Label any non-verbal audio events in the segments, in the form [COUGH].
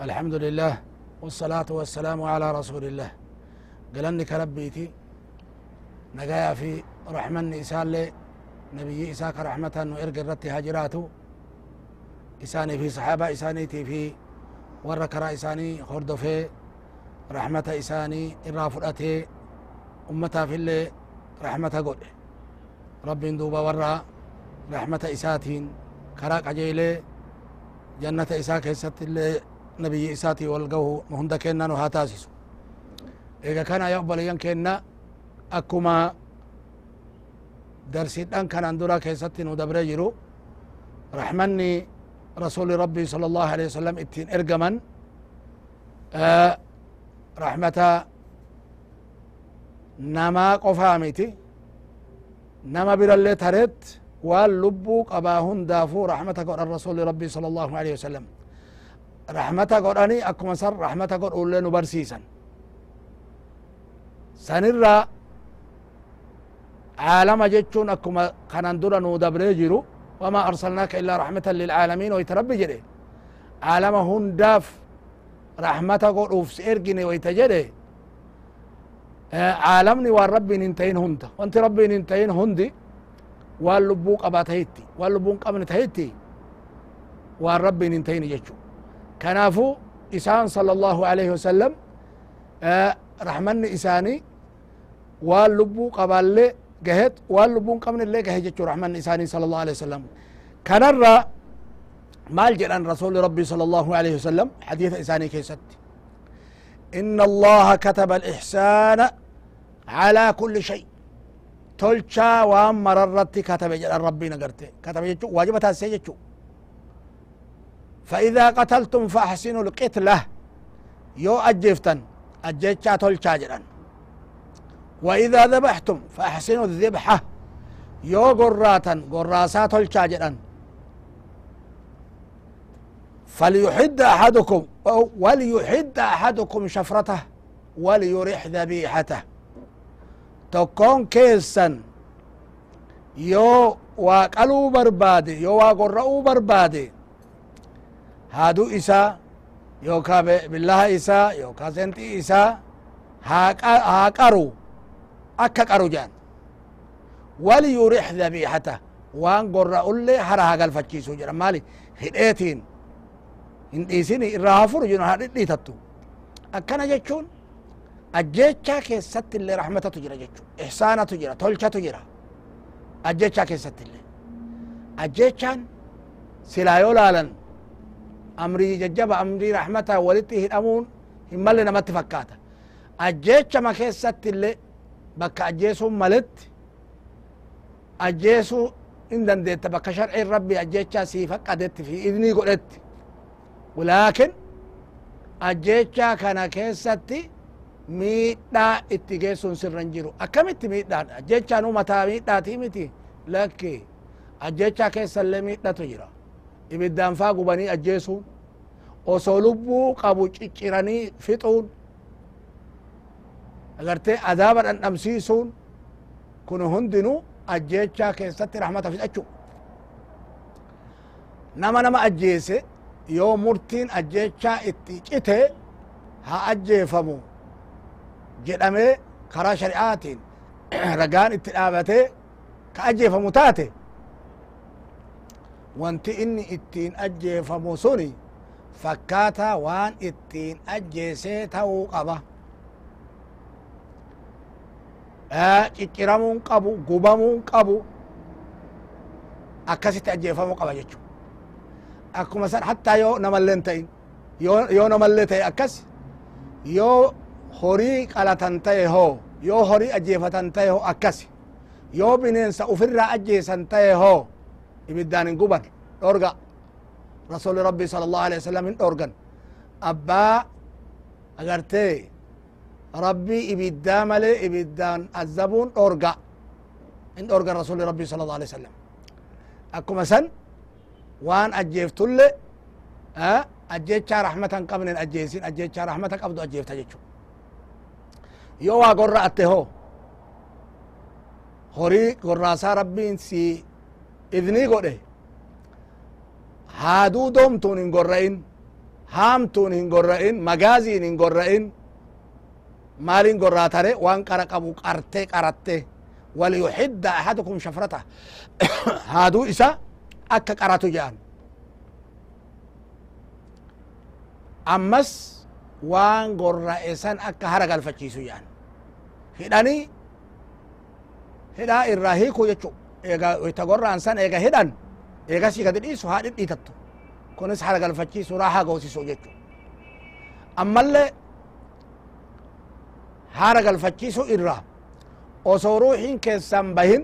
الحمد لله والصلاة والسلام على رسول الله. قلني كربيتي نجايا في رحمن إسان لي نبي إساك رحمة وإرق الرت هاجراته إساني في صحابة إسانيتي في ورا كرا إساني خردفي رحمة إساني إرافرأتي أمتا في اللي رحمة قد. رب دوبا ورا رحمة إساتين كرا قجيلي جنة إساء كيست اللي نبي إساتي والقوه مهند كينا نها تاسس إذا كان يقبل ين كينا أكما درسيدان كان اندورا كيست ندبر جرو رحمني رسول ربي صلى الله عليه وسلم اتين إرقمن. آه رحمة نما قفامتي نما برالي تريت waan lubbuu qabaa hundaafuu rahmata godhan rasuli rabbii sala allahu alehi wasalam rahmata godhani akkuma san rahmata godhuullee nu barsiisan sanirra caalama jechuun akkuma kanan dura nuu dabree jiru wama arsalnaaka illaa raxmatan lilcaalamiin wayta rabbi jedhe caalama hundaaf rahmata godhuuf si ergine wayta jedhe caalamni waan rabbiin hin tahin hunda wanti rabbiin hin tahin hundi waan lubbuu qabaa tahitti waan lubbuu كنافو إسان صلى الله عليه وسلم آه، رحمن إساني واللبو قبل لي جهت واللبو قبل اللي جهجت رحمن إساني صلى الله عليه وسلم. كان كنرى مال جلان رسول ربي صلى الله عليه وسلم حديث إساني كي ست إن الله كتب الإحسان على كل شيء. تلچا وام مررت كتب جلان ربي نقرت كتب جلان واجبتها سيجتشو فإذا قتلتم فأحسنوا القتلة. يو أجفتن أجيتشا تولشا جدن وإذا ذبحتم فأحسنوا الذبحة. يو قراتا قراسا تولشا جدن فليحد أحدكم وليحد أحدكم شفرته وليرح ذبيحته. yoo waa qaluu barbaade yoo waa gorra'uu barbaade haaduu isaa yookaa billaha isaa yookaa senxii isaa haa qaru akka qaru jedhan waliyurix dhabiixata waan gorra'ullee hara haa galfachiisu jedhan maali hidheetiin hin dhiisini irraa hafuru jedhan haa dhidhiitattu akkana jechuun ajjechaa keessatti illee rahmatatu jira jechu ihsaanatu jira tolchatu jira ajjechaa keessatti illee ajjechaan silaa yoo laalan amrii jajjaba amrii rahmata walitti hidhamuun hin malle namatti fakkaata ajjechama keessatti illee bakka ajjeesuun maletti ajjeesuu in dandeetta bakka sharciin rabbi ajjechaa sii faqqadetti fi idnii godhetti laakin ajjechaa kana keessatti miidhaa itti geessuun sirran jiru akkamitti miidhaan ajjechaanu mataa miidhaatii miti lakki ajjechaa keessallee miidhatu jira ibiddaan faa gubanii ajjeesuun osoo lubbuu qabu cicciranii fixuun agartee adaaba dhandhamsiisuun kun hundinuu ajjechaa keessatti rahmata fixachu nama nama ajjeese yoo murtiin ajjechaa itti cite haa ajjeefamu jedhamee karaa shari'aatiin [CLEARS THROAT] ragaan itti dhaabatee ka ajjeefamu taate wanti inni ittiin ajjeefamu suni fakkaata waan ittiin ajjeesee ta'uu qaba cicciramuun qabu gubamuun qabu akkasitti ajjeefamuu qaba jechu akkuma san hattaa yoo namalleen ta'in yoo namallee ta'e akkas yoo horii qalatan ta'e hoo yoo horii ajjeefatan ta'e hoo akkas yoo bineensa ufirraa ajjeesan ta'e hoo ibiddaan hin guban dhorga rasuli rabbi sala allahu alaihi wasalam hin dhorgan abbaa agartee rabbii ibiddaa male ibiddaan azabuun dhorga in dhorga rasuli rabbi sala allah alih wasalam akkuma san waan ajjeeftulle ajjechaa rahmatan qabnen ajjeesin ajjechaa rahmata qabdu ajjeefta jechu yo waa gorra atte ho horii gorraasaa rabbiin si idnii godhe. Haaduu doomtuun hin gorra'in haamtuun hin gorra'in magaaziin hin gorra'in. Maalin gorraatare waan qara qabu qarte qaratte. Waliyuxidda axadukum shafrata. [COUGHS] Haaduu isa akka qaratu je'an. Ammas waan gorra'e san akka hara galfachiisu je'an. Hidhanii hidhaa irraa hiiku jechu eega ita gorra'an san eega hidhan eegasii gadi dhiisu haa dhidhiitattu kunis hara galfachiisu raahaa goosisu jechu ammallee hara galfachiisu irra osoo ruuxiin keessan bahin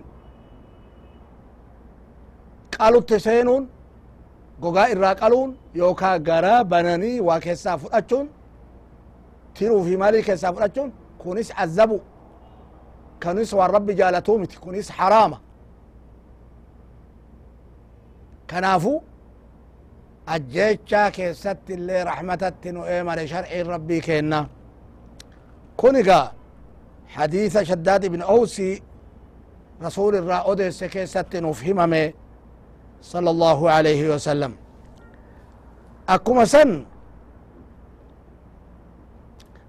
qalutti seenuun gogaa irraa qaluun yookaa garaa bananii waa keessaa fudhachuun tiruu fi maalii keessaa fudhachuun kunis azabu kunis waan rabbi jaalatuu miti kunis haraama كنافو أجيتشا كي ست اللي رحمة التنو إيمار شرع ربي كينا كونيقا حديث شداد بن أوسي رسول الرأود سكي ست نفهمه صلى الله عليه وسلم أكو سن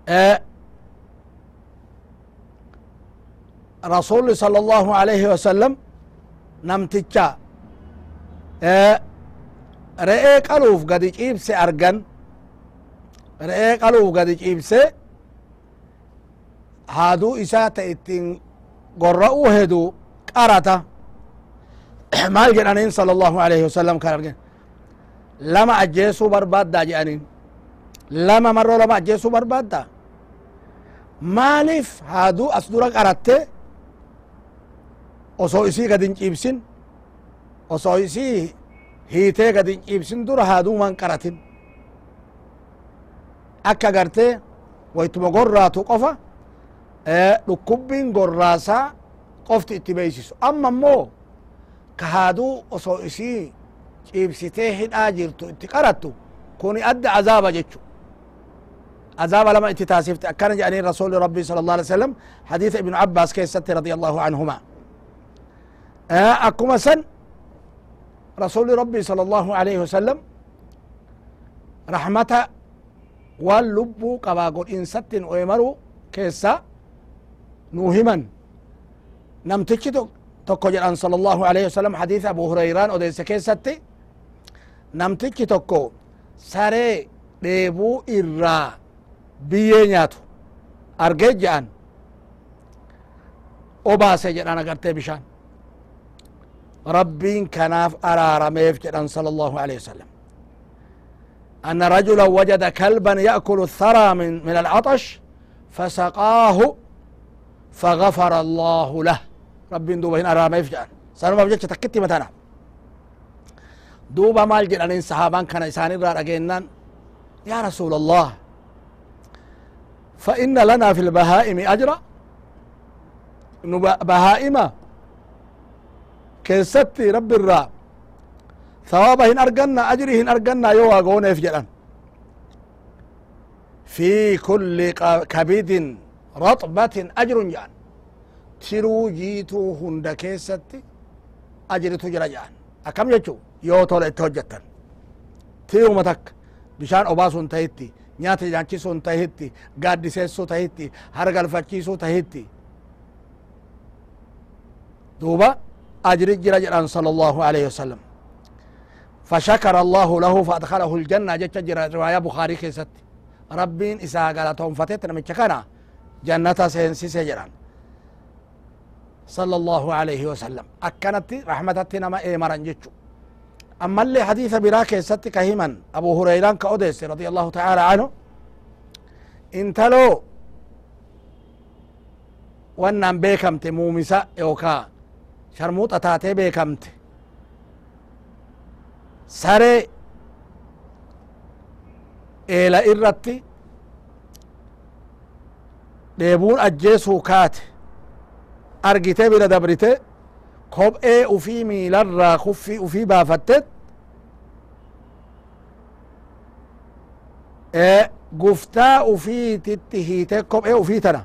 أه رسول صلى الله عليه وسلم نمتجا re'ee qaluuf gadi ciibse argan re'ee qaluuf gadi ciibse haaduu isaa ta ittiin gorra'uu hedu qarata. [CLEARS THROAT] Maal jedhaniin sala allahu alayhi wasalam kan argen lama ajjeesuu barbaadda jedhaniin. Lama marroo lama ajjeesuu barbaadda maaliif haaduu as dura qaratte? Osoo isii gadin ciibsin osoo isii hiitee gadin ciibsin dura haaduuman qaratin. Akka gartee waytuma gorraatu qofa dhukkubbiin gorraasaa qofti itti beeysisu amma immoo ka haaduu osoo isii ciibsitee hidhaa jirtu itti qarattu kuni adda azaaba jechu. Azaaba lama itti taasifte. Akkana jedhanii rasuli rabbi sala allah alih wasalam hadiisa ibnu abbas keessatti radi allahu anhuma akkuma san sala allahu alayhi wasalam rahmata waan lubbuu qabaa godhinsatti nu eemaru keessa nuu himan namtichi tokko jedhan sala allahu alayhi wasalam hadiisa abu hurayraan odeesse keessatti namtichi tokko saree dheebuu irraa biyyee nyaatu argee je'an obaase jedhan agartee rabbiin kanaaf araarameef jedhan sala allahu alayhi wasalam أن رجلا وجد كلبا يأكل الثرى من, من العطش فسقاه فغفر الله له. ربين دوبا هنا أرامي فجأة سنما بجتش تكتي متنا دوبا مال جدانين صحابان كان إسان الرار أجينان. يا رسول الله فإن لنا في البهائم أجرا. بهائم كيستي رب الراء ثوابه إن أرقنا أجره إن أرقنا يواغون يفجأ في كل كبد رطبة أجر جان تيرو جيتو هند كيستي أجر تجر جان أكم يجو يوتول اتوجتن تيرو متك بشان أباسون تهيتي نياتي جانشيسون تهيتي قادي سيسو تهيتي هرقال فاتشيسو تهيتي دوبا jira jedhan sala allahu alayhi wasalam فشكر الله له فأدخله الجنة. جت جرى رواية بخاري كيست. ربين إسا قالتهم فتتنا من شكنا جنة سينسي سجران صلى الله عليه وسلم. أكنت رحمتت نما إيمرا جتشو. أما اللي حديث براك ست كهما أبو هريران كأوديس رضي الله تعالى عنه. انتلو. wannan beekamte muumisa sharmuuxa taatee beekamte saree eela irratti dheebuun ajjeesuu kaate argite bira dabrite kophee ufii miilarraa kuffii ufii baafattet guftaa ufiititti hiite kophee ufii tana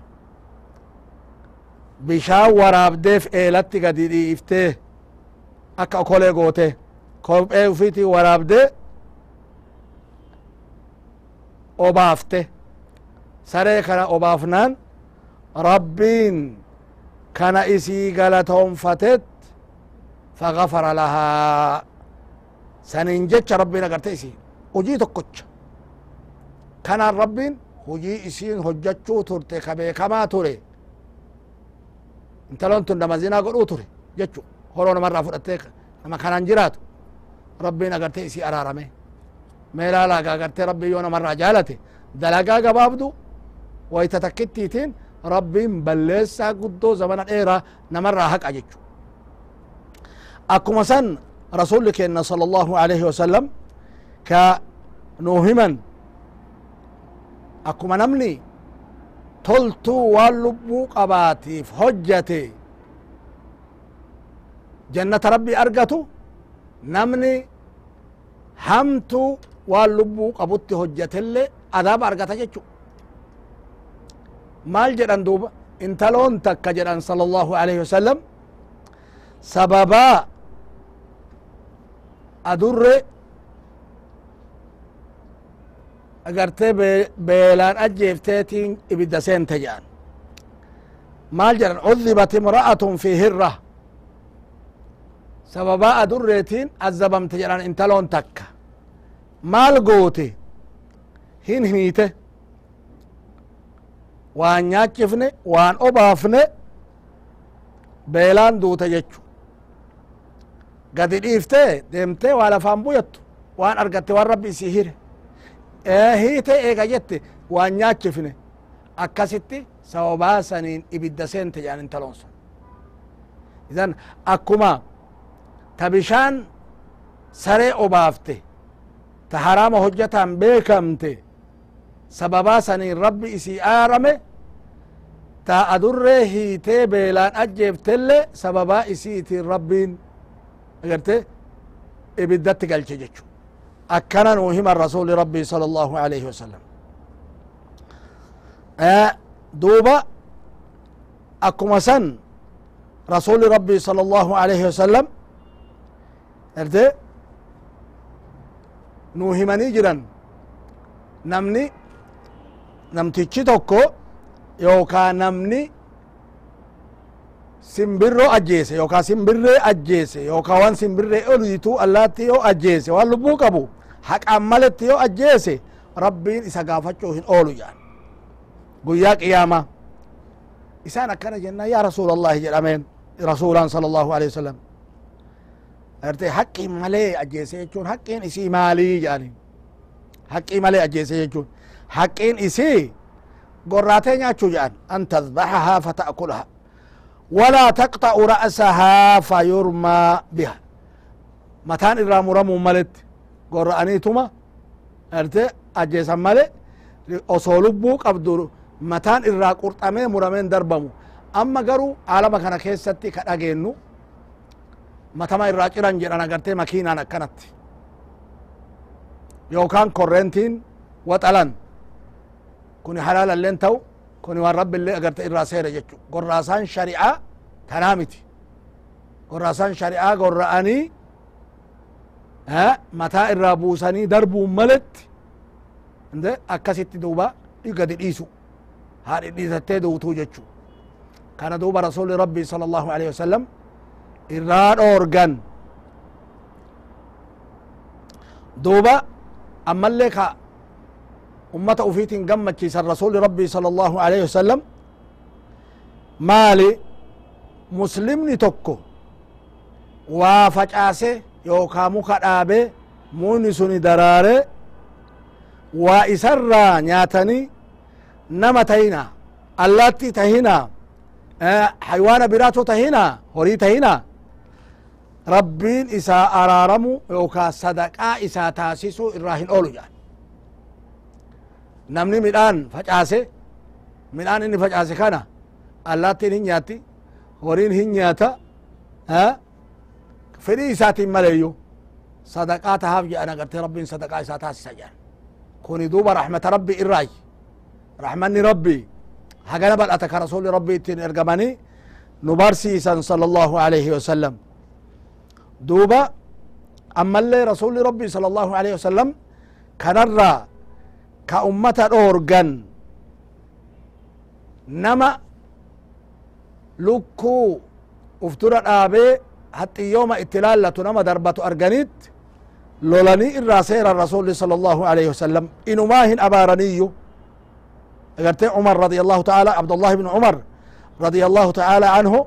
bishaan waraabdeef eelatti gadi dhiiftee akka okolee goote. Kophee ufiiti waraabde obaafte. Saree kana obaafnaan rabbiin kana isii galatoonfatet fagafara lahaa. Sanin jecha rabbiin agarte isii. Hujii tokkocha. Kanaan rabbiin hujii isiin hojjachuu turte ka beekamaa ture intalon tun nama zinaa godhuu ture jechu horoo namarraa fudhattee nama kanaan jiraatu rabbiin agarte isii araarame meelaalaaga agarte rabbii yoo namarraa jaalate dalagaa gabaabdu wayta takkittiitiin rabbiin balleessaa guddoo zamana dheeraa namarraa haqa jechu akkuma san rasulli keenna sala allahu alaihi wasalam ka nuu himan akkuma namni toltuu waan lubbuu qabaatiif hojjate jannata rabbii argatu namni hamtu waan lubbuu qabutti hojjatellee adaaba argata jechu maal jedhan duuba intaloon takka jedhan sala allahu alaihi wasalam sababaa adurre agartee beelaan ajjeefteetiin ibidda seente jedhan maal jedhan? Cudhibat imra'atun fi hirra sababaa adurreetiin azabamte jedhan intaloon takka. Maal goote? Hin hiite. Waan nyaachifne waan obaafne beelaan duute jechu. Gadi dhiiftee deemtee waa lafaan buyattu. Waan argatte waan rabbi isii hire hiite eega jette waan nyaachifne. Akkasitti sababaa saniin ibidda seente jedhan intaloon sun idan akkuma ta bishaan saree obaafte ta haraama hojjataan beekamte sababaa saniin rabbi isii aarame ta adurree hiitee beelaan ajjeeftelle sababaa isiitiin rabbiin agarte ibiddatti galche jechu أكن وهم الرسول ربي صلى الله عليه وسلم دوبا أكما سن رسول ربي صلى الله عليه وسلم ارد نوهمني جرا نمني نمتيتشي توكو يوكا نمني simbirroo ajjeese yookaa simbirree ajjeese yookaa waan simbirree oliituu allaatti yoo ajjeese waan lubbuu qabu haqaan maletti yoo ajjeese rabbiin isa gaafachuu hin oolu jedhan guyyaa qiyaamaa isaan akkana jennaan yaa rasuula allahi jedhameen rasuulaan sala allahu alehi wasalam arte haqqii malee ajjeese jechuun haqqiin isii maalii? jedhani haqqii malee ajjeese jechuun haqqiin isii gorraatee nyaachuu jedhan an tadbaxahaa fata'kulaha walaa taqxa'u ra'sahaa fayurmaa biha mataan irraa muramuu maletti gorra'aniituma arte ajjeesan male osoo lubbuu qabdu mataan irraa qurxamee murameen darbamu amma garuu alama kana keessatti ka dhageennu matama irraa ciran jedhan agartee makiinaan akkanatti yookaan korrentiin waxalan kuni halaalalleen ta'u kuni waan rabbi illee agarte irraa seere jechu gorraasaan shari'aa tanaa miti gorraasaan shari'aa gorra'anii mataa irraa buusanii darbuun maletti akkasitti duuba gadi dhiisu haa dhidhiitattee duutuu jechu kana duuba rasuli rabbii sala allahu alaihi wasalam irraa dhoorgan duuba ammallee ka ufiitin gammachiisan rasuli rabbii sala allahu alaihi wasalam maali muslimni tokko waa facaase yookaa muka dhaabe mukni suni daraare waa isarraa nyaatanii nama tahina allaatti tahina haywaana biraatu tahina horii tahina rabbiin isaa araaramu yookaa sadaqaa isaa taasisu irraa hin oolu jedhan namni midhaan facaase midhaan inni facaase kana allaattiin hin nyaatti horiin hin nyaata fedhii isaatiin maleeyyu sadaqaa tahaaf jedhan agartee rabbiin sadaqaa isaa taasisa jedhan kuni duuba raxmata rabbi irraay raxmanni rabbi hagana bal'ata ka rasuli rabbi ittiin ergamanii nu barsiisan sala allahu alayhi wasalam duuba ammallee rasuli rabbi sala allahu alayhi wasalam kanarraa ka ummata dhoorgan. Nama lukkuu uftura dhaabee haxiyyooma itti laallatu nama darbatu arganit lolanii irraa seera rasuli sala allahu alayhi wasalam inumaa hin abaaraniiyyu agartee cumar radi allahu taala abdullahi bnu cumar radi allahu taala anhu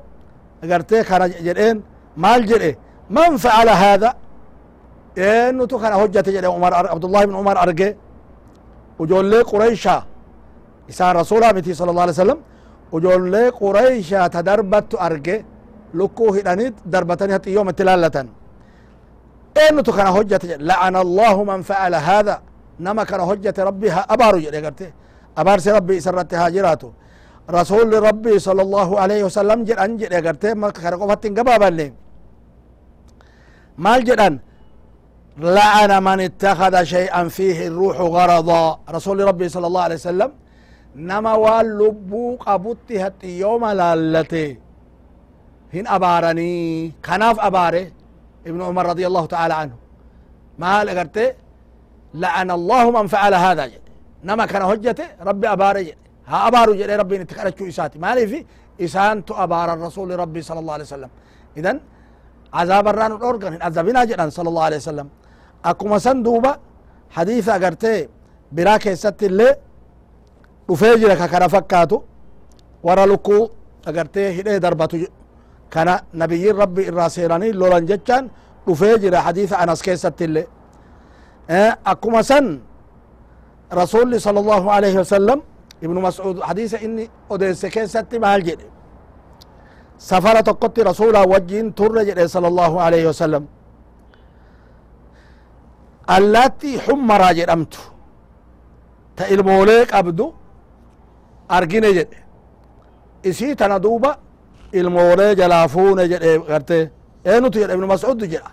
agartee kana jedheen maal jedhe? Man facala hada eenutu kana hojjate jedhe umar abdullahi bnu cumar arge ujoollee quraysha isaan rasula miti sala allah alay sallam ujoollee quraysha ta darbattu arge lukkuu hidhanit darbatanii haxiyyooma itti laallatan. Eenutu kana hojjate jedhe? Lacana allahu man facala hada nama kana hojjate rabbi ha abaaru jedhe garte. Abaarsi rabbi isa haa jiraatu. Rasuli rabbi sala allahu alayhi wasalam jedhan jedhe garte kana qofatti hin maal jedhan لعن من اتخذ شيئا فيه الروح غرضا. رسول ربي صلى الله عليه وسلم نما وان لبو قبطي هتي يوم لالتي. هن أبارني. كناف أباره ابن عمر رضي الله تعالى عنه. ما لقرتي لعن الله من فعل هذا. جد. نما كان هجته ربي أباره جد. ها أبارو جد ربي نتكرتشو إساتي. ما في إسان أبار الرسول ربي صلى الله عليه وسلم. إذن عذاب الران الأورغن عذابنا جدا صلى الله عليه وسلم. Akkuma san duuba hadiisa agartee biraa keessatti illee dhufee jira ka kana fakkaatu warra lukkuu agartee hidhee darbatu kana nabiyyin rabbi irraa seenanii lolan jechaan dhufee jira hadiisa anas keessatti illee akkuma san rasuli sala allahu alayhi wasalam ibnu mascuud hadiisa inni odeesse keessatti maal jedhe safara tokkotti rasuulaa wajjiin turre jedhe sala allahu alayhi wasalam allaattii xummaraa jedhamtu. Ta ilmoolee qabdu argine jedhe. Isii tana duuba ilmoolee jalaa fuune jedhe garte. Eenutu jedhe? Ibnu mascuud jedha.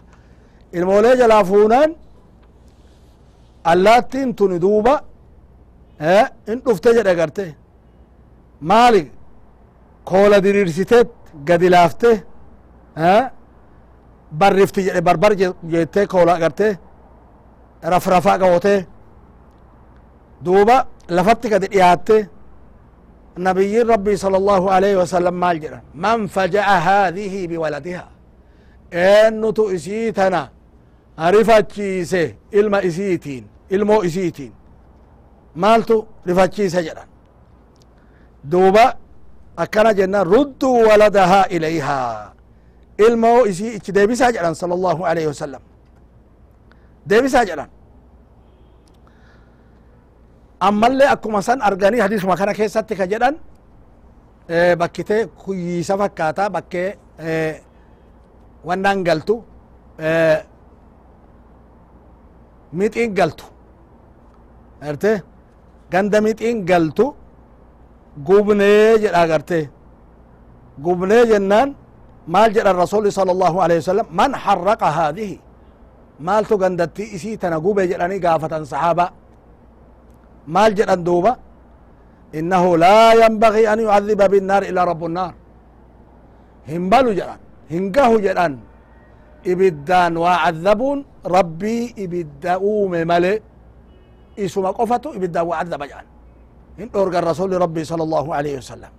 Ilmoolee jalaa fuunaan allaattiin tuni duuba in dhufte jedhe garte. Maali koola diriirsitet gadi laafte barrifti jedhe barbar jette koola garte rafrafa goote duuba lafatti gadi dhiyaatte nabiyyin rabbii sala allahu alayhi wasalam maal jedhan? Man faja'a haadihi biwaladiha. Eennutu isii tana rifachiise ilma isiitiin ilmoo isiitiin? Maaltu rifachiise jedhan? Duuba akkana jennan rudduu waladahaa ilayhaa. Ilmoo isii ichi deebisaa jedhan sala allahu alayhi wasalam deebisaa jedhan ammallee akkuma san arganii hadiisuma kana keessatti ka jedhan bakkite kuyyiisa fakkaata bakkee wannaan galtu mixiin galtu garte ganda mixiin galtu gubnee jedha garte gubnee jennaan maal jedhan rasuli sala allahu alayhi wasalam man harraqa haadihi maaltu gandatti isii tana gube jedhanii gaafatan saxaaba maal jedhan duuba innahu laa yanbagii an yucadiba binnaar ilaa rabu nnaar hin balu jedhan hin gahu jedhan ibiddaan waa cadabuun rabbii ibidda uume male isuma qofatu ibiddaan waa cadaba jedhan hin dhorgan rasuli rabbii sala allahu alayhi wasalam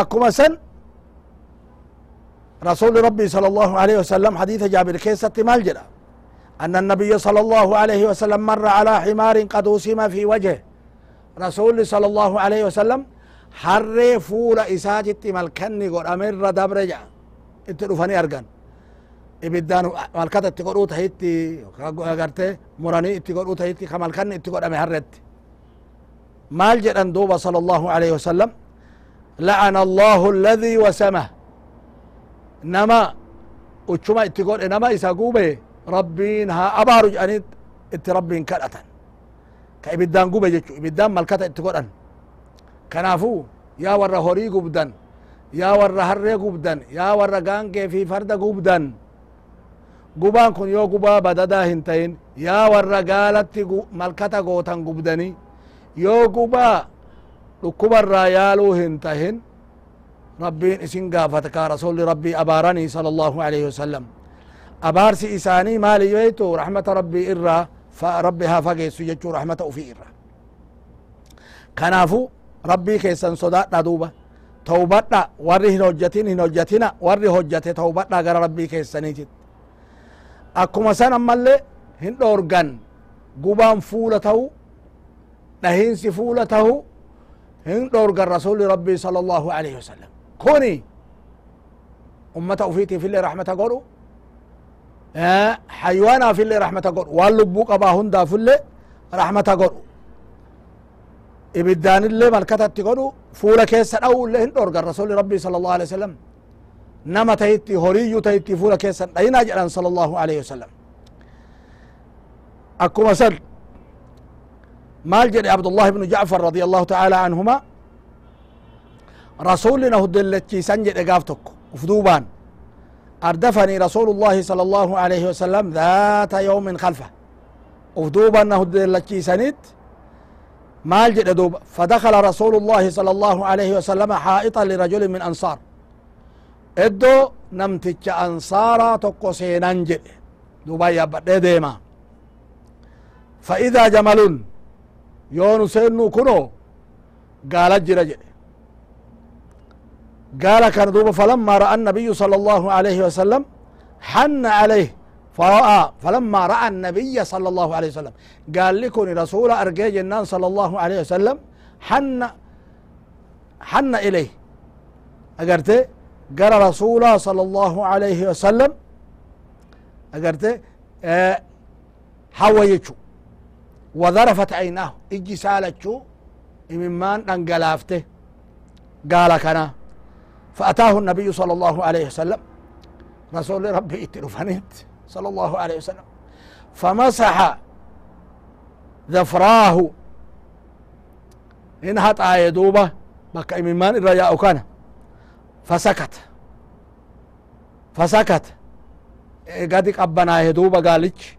akkuma san رسول ربي صلى الله عليه وسلم حديث جابر كيست مال جرا. أن النبي صلى الله عليه وسلم مر على حمار قد وسم في وجهه. رسول صلى الله عليه وسلم حر فول إساجت ملكني قد أمر دبر جا. اتلفني أرغن. ibiddaan malkata itti godhuu tahitti agarte muranii itti godhuu tahitti ka malkanni itti godhame harretti maal jedhan duuba sala allahu alayhi wasalam nama uchuma itti godhe nama isa gube rabbiin haa abaaru jedhanii itti rabbiin kadhatan. Ka ibiddaan gube jechu ibiddaan malkata itti godhan. Kanaafu yaa warra horii gubdan yaa warra harree gubdan yaa warra gaangee fi farda gubdan gubaan kun yoo gubaa badadaa hin ta'in yaa warra gaalatti malkata gootan gubdani yoo gubaa dhukkubarraa yaaluu hin tahin rabbiin isin gaafata ka rasuli rabbii abaaranii sala allahu alaihi wasalam abaarsi isaanii maali yoetu raxmata rabbii irraa rabbi haa fageessu jechuu raxmata ufii irra kanaafu rabbii keessan sodaadha duuba tawbadha warri hin hojjatin hin hojjatina warri hojjate tawbadha gara rabbii keessaniitit akkuma san ammallee hin dhoorgan gubaan fuula tahu dhahiinsi fuula tahu hin alaihi wasalam kuni ummata ufiitiif illee raxmata godhu حيواناف اللي رحمة قر واللبو قبا هندا فلي رحمة قر إبدان اللي ملكتا تقولوا فولا كيسا أو اللي هندور رسول ربي صلى الله عليه وسلم نما تهيتي هوريو تهيتي فولا كيسا أين أجلان صلى الله عليه وسلم؟ أكو مسل مال جري عبد الله بن جعفر رضي الله تعالى عنهما رسولنا هدلتشي سنجد إقافتك. وفدوبان أردفني رسول الله صلى الله عليه وسلم ذات يوم خلفه. ودوبا أنه دلتشي سنت مال جد دوب. فدخل رسول الله صلى الله عليه وسلم حائطا لرجل من أنصار. إدو نمتج أنصارا تقو سينان جد دوبا يبدأ ديما. فإذا جمل يونو سينو كنو. قال جرجل قال كان دوبا فلما رأى النبي صلى الله عليه وسلم حن عليه فرأى فلما رأى النبي صلى الله عليه وسلم قال لكم رسول أرجي جنان صلى الله عليه وسلم حن حن إليه أقرت قال رسول صلى الله عليه وسلم أقرت أه حويتشو وذرفت عيناه إجي سالتشو إممان أنقلافته قال كنا faataahu nabiyu sala allahu alayhi wasalam rasuuli rabbi itti dhufanit sala allahu alayhi wasalam famasaxa dafraahu in haxaaye duuba bakka imimmaan irra yaa'u kana fasakata fasakata gadi qabbanaaye duuba gaalichi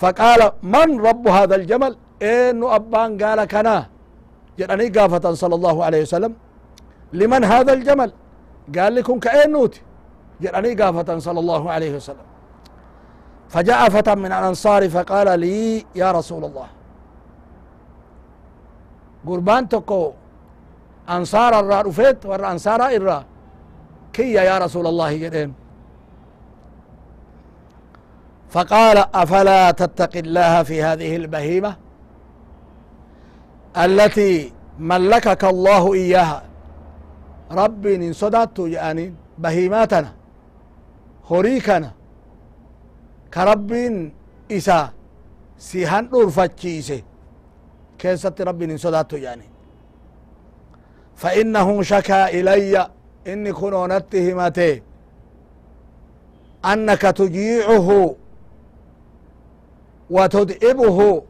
faqaala man rabbu haada aljamal eennu abbaan gaala kanaa jedhanii gaafatan sala allahu alayhi wasalam liman haada aljamal قال لكم كأنوت جراني قافة صلى الله عليه وسلم فجاء فتى من الأنصار فقال لي يا رسول الله قربان تكو أنصار الرا رفيت ور أنصار الرا كي يا رسول الله جدين فقال أفلا تتقي الله في هذه البهيمة التي ملكك الله إياها rabbiin hin sodaattu je'aniin bahiimaa tana horii kana ka rabbiin isa si han dhurfachiise keessatti rabbiin hin sodaattu je'aniin fainnahu shakaa ilayya inni kun oonatti himate. Annaka tujiicuhu wa tud'ibuhu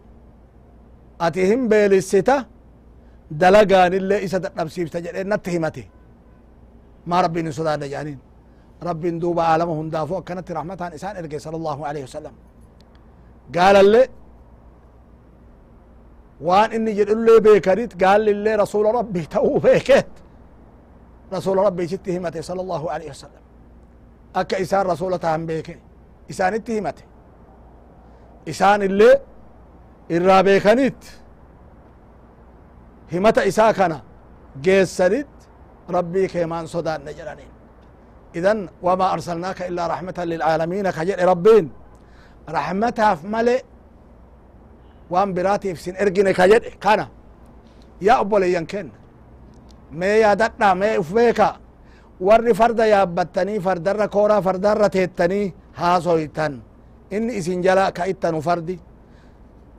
ati hin beelisita dalagaan isa dadhabsiifta jedhe natti himate maa rabbiin hin sodaadha jedhaniin rabbiin duuba aalama hundaafuu akkanatti raxmataan isaan ergey sala allahu alaihi wasalam gaalallee waan inni jedhullee beekanit gaallillee rasuula rabbii ta'uu beekeet rasuula rabbiisitti himate sala allahu alaihi wasalam akka isaan rasuula ta'an beeke isaanitti himate isaan illee irraa beekanit himata isaa kana geessanit rabbii keemaan sodaanne jedhaniin. Idan wamaa arsalnaaka illaa raxmatan lilcaalamiina ka jedhe rabbiin. Raxmataaf male waan biraatiif sin ergine ka jedhe kana yaa obboleeyyan kenna mee yaadadha mee uf beeka. Warri farda yaabbattanii fardarra kooraa fardarra teettanii haasoytan inni isin jala ka ittanu fardi.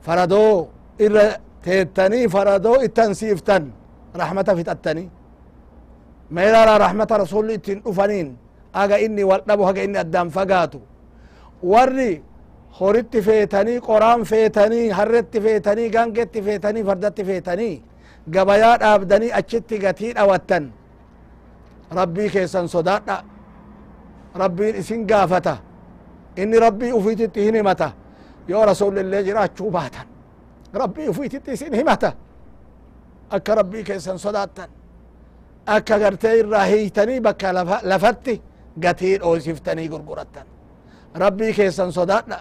Faradoo irra teettanii faradoo ittan siiftan. Raxmata fixattanii meedara raxmata rasulli ittin dhufaniin aga inni wal dhabu haga inni addaan fagaatu. Warri horitti feetanii qoraan feetanii harretti feetanii gangetti feetanii fardatti feetanii gabayaa dhaabdanii achitti gatii dhawattan. Rabbii keessan sodaadha. Rabbiin isin gaafata. Inni rabbii ufiititti hin himata. Yoo rasulillee jiraachuu baatan rabbii ufiititti isin himata. Akka rabbii keessan sodaattan akka gartee irraa hiitanii bakka lafatti gatii dhoosiftanii gurgurattan rabbii keessan sodaadha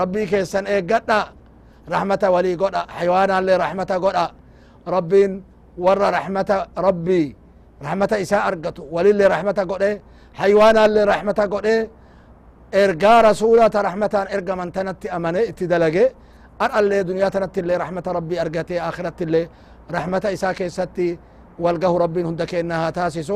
rabbii keessan eeggadha rahmata walii godha xayawaanaallee rahmata godha rabbiin warra rahmata rabbii rahmata isaa argatu walillee rahmata godhe xayawaanaallee rahmata godhe ergaa rasulata rahmataan ergaman tanatti amane itti dalage ar'allee duniyaa tanatti illee rahmata rabbii argate akhiratti illee rahmata isaa keessatti والقه رب هند كأنها تاسس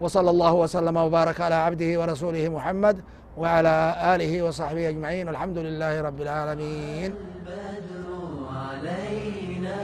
وصلى الله وسلم وبارك على عبده ورسوله محمد وعلى آله وصحبه أجمعين الحمد لله رب العالمين. البدر علينا